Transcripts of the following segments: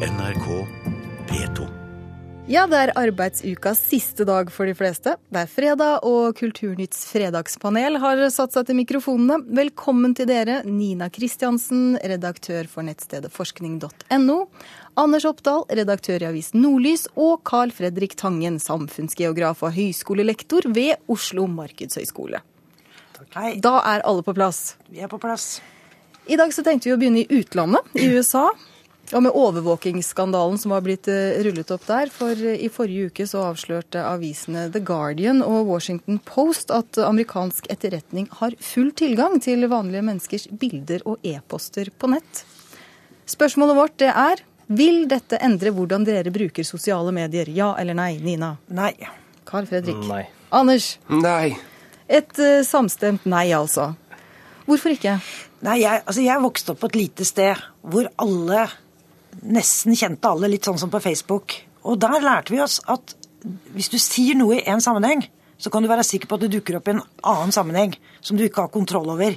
NRK P2. Ja, det er arbeidsukas siste dag for de fleste. Det er fredag, og Kulturnytts fredagspanel har satt seg til mikrofonene. Velkommen til dere, Nina Kristiansen, redaktør for nettstedet forskning.no. Anders Oppdal, redaktør i avisen Nordlys, og Carl Fredrik Tangen, samfunnsgeograf og høyskolelektor ved Oslo markedshøgskole. Da er alle på plass. vi er på plass. I dag så tenkte vi å begynne i utlandet, i USA. Og med overvåkingsskandalen som har blitt eh, rullet opp der. For eh, i forrige uke så avslørte avisene The Guardian og Washington Post at amerikansk etterretning har full tilgang til vanlige menneskers bilder og e-poster på nett. Spørsmålet vårt det er vil dette endre hvordan dere bruker sosiale medier? Ja eller nei, Nina? Nei. Carl Fredrik? Nei. Anders? Nei. Et eh, samstemt nei, altså. Hvorfor ikke? Nei, jeg, altså jeg vokste opp på et lite sted hvor alle nesten kjente alle, litt sånn som på Facebook. Og der lærte vi oss at hvis du sier noe i én sammenheng, så kan du være sikker på at det dukker opp i en annen sammenheng som du ikke har kontroll over.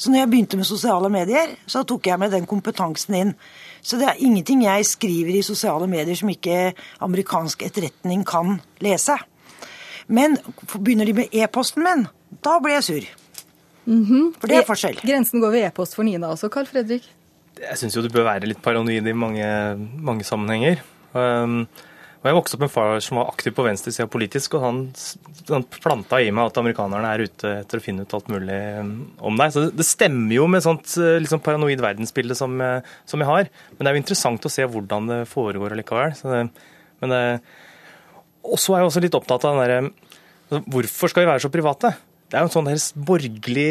Så når jeg begynte med sosiale medier, så tok jeg med den kompetansen inn. Så det er ingenting jeg skriver i sosiale medier som ikke amerikansk etterretning kan lese. Men begynner de med e-posten min, da blir jeg sur. For det er forskjell. Grensen går ved e-post for Nina også, Carl Fredrik. Jeg syns jo du bør være litt paranoid i mange, mange sammenhenger. Um, og Jeg vokste opp med en far som var aktiv på venstresida politisk, og han, han planta i meg at amerikanerne er ute etter å finne ut alt mulig um, om deg. Så det, stemmer jo med sånt uh, liksom paranoid verdensbilde som, uh, som jeg har. Men det er jo interessant å se hvordan det foregår allikevel. Så det, men det, og så er jeg også litt opptatt av den derre altså, Hvorfor skal vi være så private? Det er jo en sånn helst borgerlig,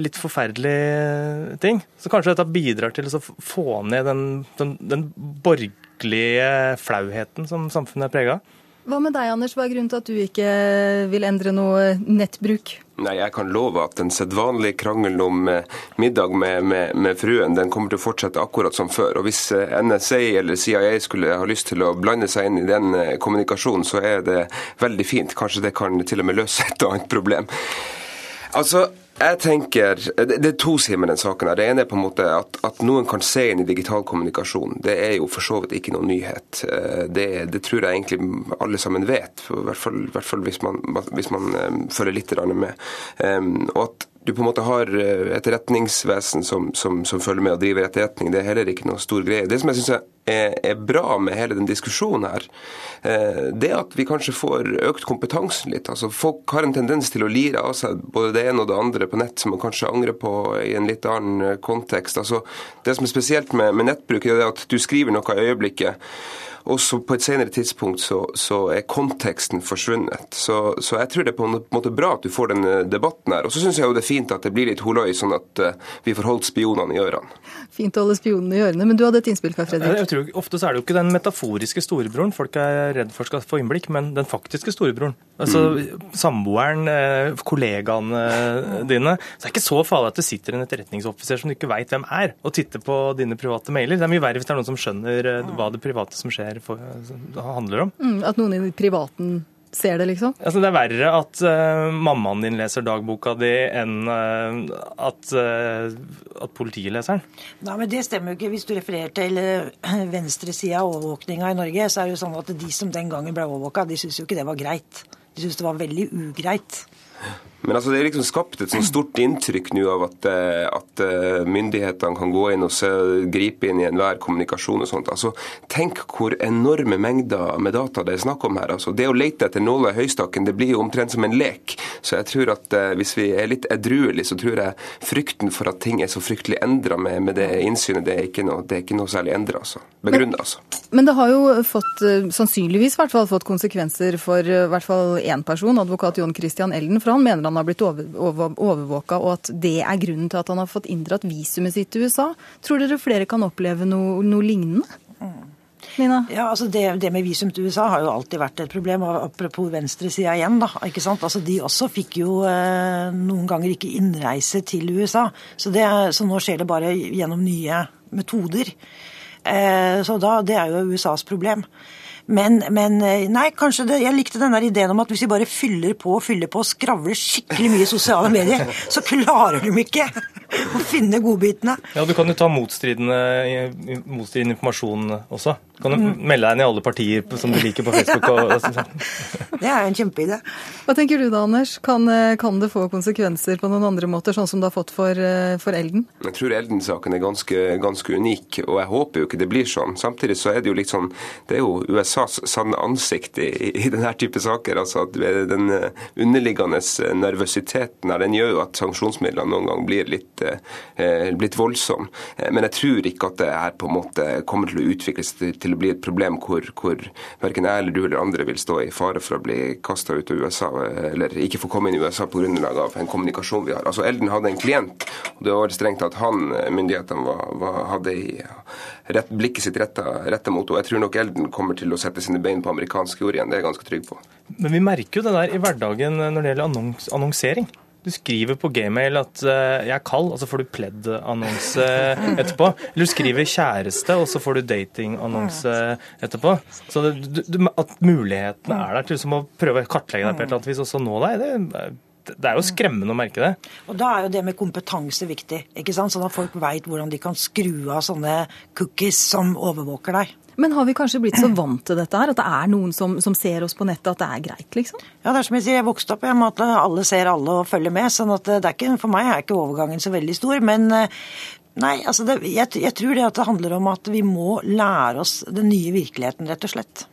litt forferdelig ting. Så kanskje dette bidrar til å få ned den, den, den borgerlige flauheten som samfunnet er prega av. Hva med deg, Anders? Hva er grunnen til at du ikke vil endre noe nettbruk? Nei, jeg kan love at den sedvanlige krangelen om eh, middag med, med, med, fruen, den kommer til å fortsette akkurat som før. Og hvis eh, NSA eller CIA skulle ha lyst til å blande seg inn i den eh, kommunikasjonen, så er det veldig fint. Kanskje det kan til og med løse et annet problem. Altså, jeg tenker, Det er to sider med den saken. Det ene er på en måte at, at, noen kan se inn i digital kommunikasjon. Det er jo for så vidt ikke noen nyhet. Det, det tror jeg egentlig alle sammen vet, i hvert hvert fall hvis, man, hvis man um, følger litt med. Um, og at du på en måte har etterretningsvesen som, som, som, følger med og driver etterretning, det er heller ikke noe stor greie. Det som jeg synes er, er, bra med hele den diskusjonen her, det er at vi kanskje får økt kompetansen litt. Altså Folk har en tendens til å lire av seg både det ene og det andre på nett som man kanskje angrer på i en litt annen kontekst. Altså Det som er spesielt med, med nettbruk, er at du skriver noe i øyeblikket. Og så på et senere tidspunkt så, så er konteksten forsvunnet. Så, så, jeg tror det er på en måte bra at du får denne debatten her. Og så syns jeg jo det er fint at det blir litt holøy, sånn at uh, vi får holdt spionene i ørene. Fint å holde spionene i ørene, men du hadde et innspill, Karl Fredrik? Tror, ofte så er det jo ikke den metaforiske storebroren folk er redd for skal få innblikk, men den faktiske storebroren. Altså mm. samboeren, kollegaene dine. Så det er ikke så farlig at det sitter en etterretningsoffiser som du ikke veit hvem er, og titter på dine private mailer. Det er mye verre hvis det er noen som skjønner hva det private som skjer for, handler om. Mm, at noen i privaten ser det, liksom? Altså, det er verre at uh, mammaen din leser dagboka di, enn uh, at, uh, at, politiet leser den. Nei, men Det stemmer jo ikke. Hvis du refererer til uh, venstresida av overvåkninga i Norge, så er det jo sånn at de som den gangen ble overvåka, de syntes jo ikke det var greit. De syntes det var veldig ugreit. Men altså, det er liksom skapt et sånt stort inntrykk nå av at, at myndighetene kan gå inn og se, gripe inn i enhver kommunikasjon og sånt. Altså, Tenk hvor enorme mengder med data det er snakk om her. Altså, det å lete etter nåla i høystakken det blir jo omtrent som en lek. Så jeg tror at eh, hvis vi er litt edruelige, så tror jeg frykten for at ting er så fryktelig endra med, med, det innsynet, det er ikke noe, er ikke noe særlig endra. Altså. Begrunna, altså. Men det har jo fått, sannsynligvis fall, fått konsekvenser for i hvert fall én person, advokat John Christian Elden. For han mener han har blitt over, over, overvåka, og at det er grunnen til at han har fått inndratt visumet sitt til USA. Tror dere flere kan oppleve noe, noe lignende? Nina? Ja, altså det, det, med visum til USA har jo alltid vært et problem. Apropos venstresida igjen, da. ikke sant? Altså De også fikk jo eh, noen ganger ikke innreise til USA. Så, det, så, nå skjer det bare gjennom nye metoder. Eh, så da, det er jo USAs problem. Men, men, nei, kanskje det, jeg likte den der ideen om at hvis vi bare fyller på og fyller på og skravler skikkelig mye i sosiale medier, så klarer de ikke å finne godbitene. Ja, Du kan jo ta motstridende, motstridende informasjon også. Du kan jo Mm. melde deg inn i alle partier som du liker på Facebook. Og, og, Det er en kjempeidé. Hva tenker du da, Anders? Kan, eh, kan det få konsekvenser på noen andre måter, sånn som det har fått for, eh, for Elden? Jeg tror Elden-saken er ganske, ganske unik, og jeg håper jo ikke det blir sånn. Samtidig så er det jo litt sånn Det er jo USAs sanne ansikt i, i denne type saker. altså at Den eh, underliggende nervøsiteten her, den gjør jo at sanksjonsmidlene noen gang blir litt, blitt voldsomme. Eh, Men jeg tror ikke at det her på en måte kommer til å utvikle seg til, å bli et problem hvor, hvor verken jeg eller du eller andre vil stå i fare for å bli kasta ut av USA, eh, eller ikke få komme inn i USA på grunnlag av en kommunikasjon vi har. Altså Elden hadde en klient, og det var strengt at han eh, myndighetene var, var, hadde i rett, blikket sitt retta, mot. Og jeg tror nok Elden kommer til å sette sine bein på amerikansk jord igjen, det er jeg ganske trygg på. Men vi merker jo det der i hverdagen når det gjelder annons annonsering. Du skriver på gmail at uh, 'jeg er kald', og så får du pledd-annonse etterpå. Eller du skriver 'kjæreste', og så får du dating-annonse etterpå. Så det, du, at mulighetene er der til liksom å prøve å kartlegge deg på et eller annet vis, og så nå deg, det, det er jo skremmende å merke det. Og da er jo det med kompetanse viktig, ikke sant? sånn at folk veit hvordan de kan skru av sånne cookies som overvåker deg. Men har vi kanskje blitt så vant til dette her, at det er noen som, som ser oss på nettet, at det er greit, liksom? Ja, det er som jeg sier, jeg vokste opp med at alle ser alle og følger med. sånn at det er ikke, For meg er ikke overgangen så veldig stor. Men eh, nei, altså det, jeg, jeg tror det at det handler om at vi må lære oss den nye virkeligheten, rett og slett.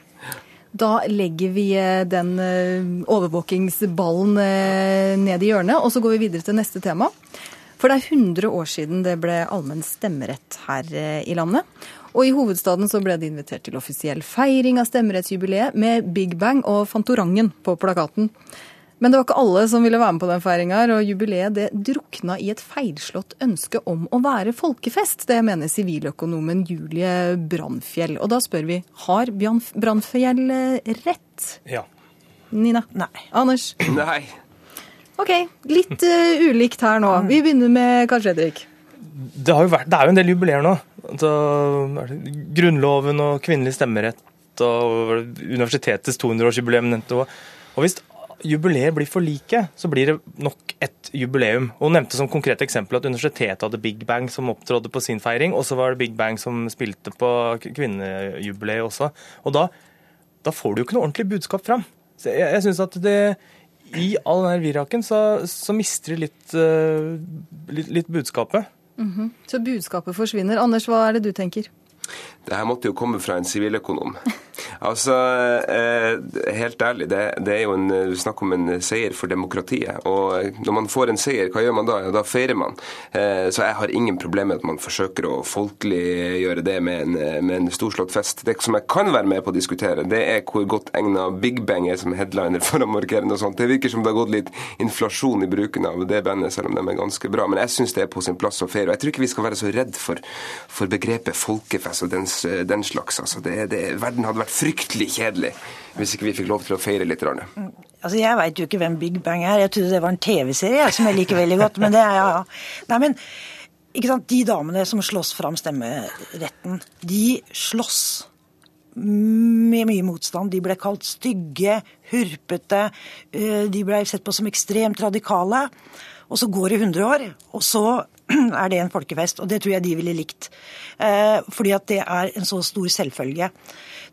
Da legger vi eh, den eh, overvåkingsballen eh, ned i hjørnet, og så går vi videre til neste tema. For det er 100 år siden det ble allmenn stemmerett her i landet. Og i hovedstaden så ble det invitert til offisiell feiring av stemmerettsjubileet med Big Bang og Fantorangen på plakaten. Men det var ikke alle som ville være med på den feiringa, og jubileet det drukna i et feilslått ønske om å være folkefest. Det mener siviløkonomen Julie Brannfjell. Og da spør vi, har Brannfjell eh, rett? Ja. Nina? Nei. Anders? Nei. Ok, litt uh, ulikt her nå. Vi begynner med Karl Fredrik. Det, har jo vært, det er jo en del jubileer nå. Altså, er Grunnloven og kvinnelig stemmerett og universitetets 200-årsjubileum nevnte også. Og hvis jubileer blir for like, så blir det nok et jubileum. Og Hun nevnte som konkret eksempel at universitetet hadde Big Bang som opptrådte på sin feiring, og så var det Big Bang som spilte på kvinnejubileet også. Og da, da får du jo ikke noe ordentlig budskap fram. Så jeg, jeg synes at det i all den viraken så, så mister de litt, uh, litt, litt budskapet. Så budskapet forsvinner. Anders, hva er det du tenker? Det her måtte jo komme fra en siviløkonom. Altså, eh, helt ærlig, det, det er jo en, du snakk om en seier for demokratiet. Og når man får en seier, hva gjør man da? Ja, da feirer man. Eh, så jeg har ingen problemer med at man forsøker å folkeliggjøre det med en, eh, med en storslått fest. Det som jeg kan være med på å diskutere, det er hvor godt egna Big Bang er som headliner for å markere noe sånt. Det virker som det har gått litt inflasjon i bruken av det bandet, selv om de er ganske bra. Men jeg syns det er på sin plass å feire. Og jeg tror ikke vi skal være så redd for, for begrepet folkefest og den, den slags. Altså, det, det, verden hadde vært fryktelig kjedelig hvis ikke vi fikk lov til å feire litt. Rane. Altså, Jeg veit jo ikke hvem Big Bang er. Jeg trodde det var en TV-serie som jeg liker veldig godt. Men det er ja. Nei, men ikke sant, De damene som slåss fram stemmeretten, de slåss med mye motstand. De ble kalt stygge, hurpete, eh, de ble sett på som ekstremt radikale. Og så går det 100 år, og så er det en folkefest. Og det tror jeg de ville likt. Eh, fordi at det er en så stor selvfølge.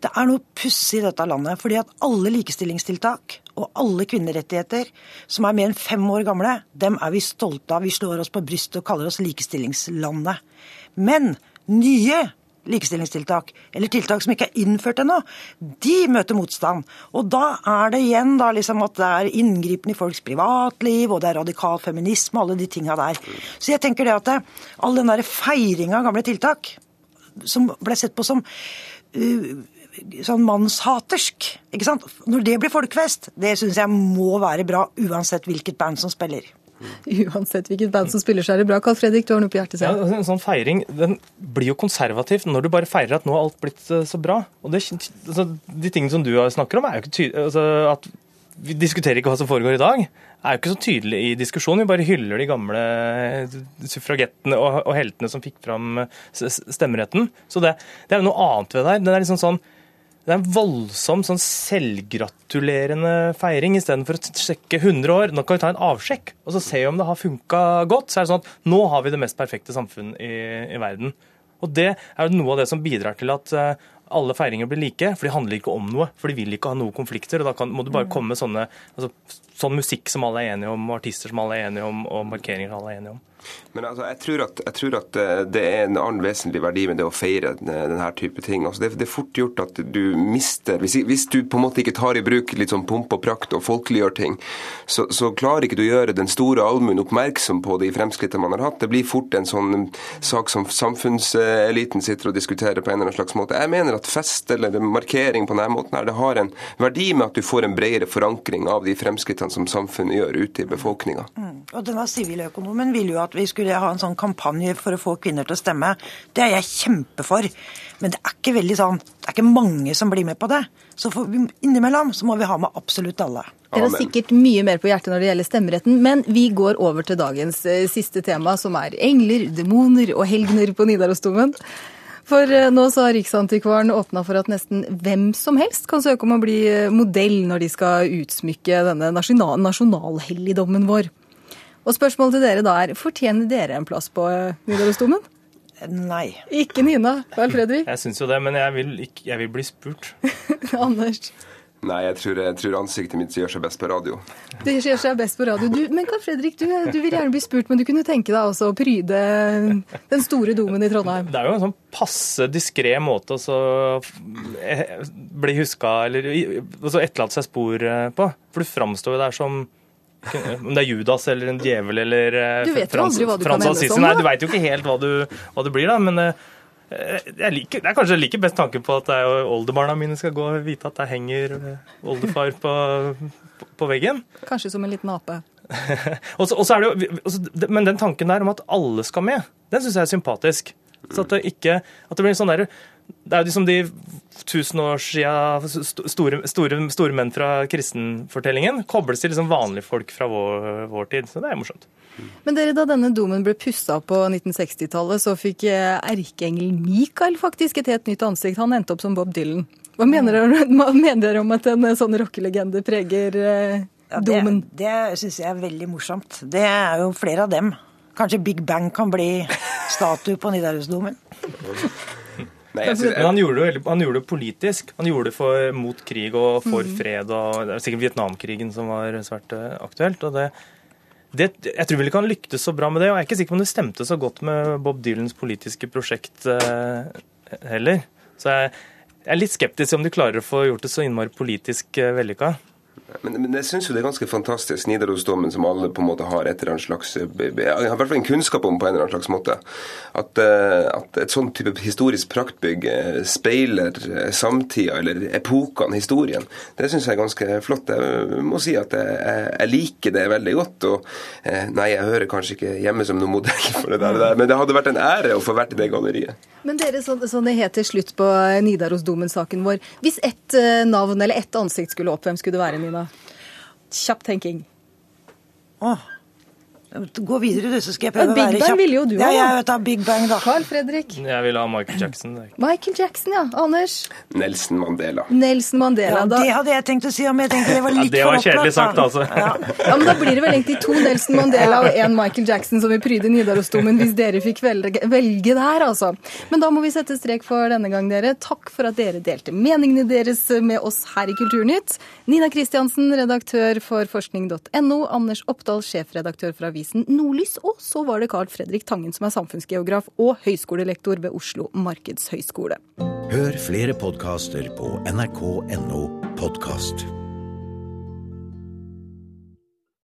Det er noe pussig i dette landet. fordi at alle likestillingstiltak og alle kvinnerettigheter som er mer enn fem år gamle, dem er vi stolte av. Vi slår oss på brystet og kaller oss likestillingslandet. Men nye likestillingstiltak, eller tiltak som ikke er innført ennå, de møter motstand. Og da er det igjen da liksom at det er inngripen i folks privatliv, og det er radikal feminisme, alle de tinga der. Så jeg tenker det at det, all den der feiringa av gamle tiltak, som ble sett på som uh, sånn mannshatersk, ikke sant? Når det blir folkefest, det syns jeg må være bra uansett hvilket band som spiller. Uansett hvilket band som spiller, så er det bra. Carl Fredrik, du har noe på hjertet selv. Ja, en sånn feiring den blir jo konservativt når du bare feirer at nå har alt blitt eh, så bra. Og det, altså, De tingene som du snakker om, er jo ikke tydelig altså, at Vi diskuterer ikke hva som foregår i dag. er jo ikke så tydelig i diskusjonen. Vi bare hyller de gamle suffragettene og, og heltene som fikk fram s- stemmeretten. Så det, det er jo noe annet ved det her. Det er liksom sånn det er en voldsom sånn selvgratulerende feiring istedenfor å sjekke 100 år. Nå kan vi ta en avsjekk og så se om det har funka godt. Så er det sånn at nå har vi det mest perfekte samfunn i, i verden. Og det er noe av det som bidrar til at uh, alle feiringer blir like, for de handler ikke om noe. For de vil ikke ha noen konflikter. og Da kan, må du bare komme med sånne, altså, sånn musikk som alle er enige om, artister som alle er enige om, og markeringer alle er enige om. Men altså, jeg, tror at, jeg, tror at, eh, det er en annen vesentlig verdi med det å feire denne type ting. Altså, det, det, er fort gjort at du mister hvis, hvis, du på en måte ikke tar i bruk litt sånn pomp og prakt og folkeliggjør ting, så, så, klarer ikke du å gjøre den store allmuen oppmerksom på de fremskrittene man har hatt. Det blir fort en sånn sak som samfunnseliten sitter og diskuterer på en eller annen slags måte. Jeg mener at fest eller markering på denne måten her, det har en verdi med at du får en bredere forankring av de fremskrittene som samfunnet gjør ute i befolkninga. Mm. Og denne siviløkonomen ville jo at vi skulle ha en sånn kampanje for å få kvinner til å stemme. Det er jeg kjempefor. Men det er ikke veldig sånn, det er ikke mange som blir med på det. Så for, innimellom så må vi ha med absolutt alle. Dere har sikkert mye mer på hjertet når det gjelder stemmeretten, men vi går over til dagens eh, siste tema, som er engler, demoner og helgener på Nidarosdomen. For eh, nå så har Riksantikvaren åpna for at nesten hvem som helst kan søke om å bli eh, modell når de skal utsmykke denne nasjonal nasjonalhelligdommen vår. Og spørsmålet til dere da er, fortjener dere en plass på eh, Nidarosdomen? Nei. Ikke Nina. Vel, Fredrik? Jeg syns jo det, men jeg vil, ikke, jeg vil bli spurt. Anders? Nei, jeg tror, jeg tror, ansiktet mitt gjør seg best på radio. Det gjør seg best på radio. Du, men Karl Fredrik, du, du, vil gjerne bli spurt, men du kunne tenke deg også å pryde den store domen i Trondheim? Det er jo en sånn passe diskré måte å eh, bli huska eller etterlate seg spor eh, på. For du framstår jo der som om det er Judas eller en djevel eller eh, Du vet jo aldri hva du Frans kan ende som. Nei, du veit jo ikke helt hva du, hva du blir, da. Men liker, det er kanskje like best tanke på at oldebarna mine skal gå og vite at der henger eh, oldefar på, på veggen. Kanskje som en liten ape. og så, er det jo, men den tanken der om at alle skal med, den syns jeg er sympatisk. Så at det ikke at det blir sånn der, Det er jo liksom de tusen år siden store, store, store, menn fra kristenfortellingen kobles til liksom vanlige folk fra vår, vår, tid. Så det er morsomt. Men dere, Da denne domen ble pussa på 1960-tallet, så fikk erkeengelen Michael Mikael faktisk et helt nytt ansikt. Han endte opp som Bob Dylan. Hva mener dere, hva mener dere om at en sånn rockelegende preger eh, ja, domen? Det, det syns jeg er veldig morsomt. Det er jo flere av dem. Kanskje Big Bang kan bli statue på Nidarosdomen? Nei, synes, han gjorde, det, han gjorde, det, politisk. Han gjorde det for, mot krig og for mm. fred. og Det er sikkert Vietnamkrigen som var svært eh, aktuelt. og det, det, jeg tror vel ikke han lyktes så bra med det, og jeg er ikke sikker på om det stemte så godt med Bob Dylans politiske prosjekt eh, heller. Så jeg, jeg, er litt skeptisk om de klarer å få gjort det så innmari politisk eh, vellykka. Men, men, jeg syns jo det er ganske fantastisk, Nidarosdomen, som alle på en måte har et eller annet slags har i hvert fall en kunnskap om på en eller annen slags måte. At, eh, at et sånn type historisk praktbygg eh, speiler eh, samtida, eller epokene, historien. Det syns jeg er ganske flott. Jeg må si at jeg, jeg, liker det veldig godt. Og nei, jeg hører kanskje ikke hjemme som noen modell for det der, men det hadde vært en ære å få vært i det galleriet. Men dere, sånn, sånn det het til slutt på Nidarosdomen-saken vår. Hvis ett navn eller ett ansikt skulle opp, hvem skulle det være, Nina? Kjapp tenking. Åh. Gå videre, du, så skal jeg prøve å være kjapp. Big Bang ville jo du ha. Ja, jeg vet da, Big Bang, da. Carl Fredrik. Jeg vil ha Michael Jackson. Michael Jackson, ja. Anders? Nelson Mandela. Nelson Mandela. Ja, det hadde jeg tenkt å si, om jeg tenkte det var litt ja, det var kjedelig sagt, altså. Ja. ja. men Da blir det vel egentlig to Nelson Mandela og én Michael Jackson som vil pryde Nidarosdomen, hvis dere fikk velge, velge der, altså. Men da må vi sette strek for denne gang, dere. Takk for at dere delte meningene deres med oss her i Kulturnytt. Nina Kristiansen, redaktør for forskning.no. Anders Oppdal, sjefredaktør for avisen Nordlys og så var det Carl Fredrik Tangen som er samfunnsgeograf og høyskolelektor ved Oslo markedshøgskole. Hør flere podkaster på nrk.no podkast.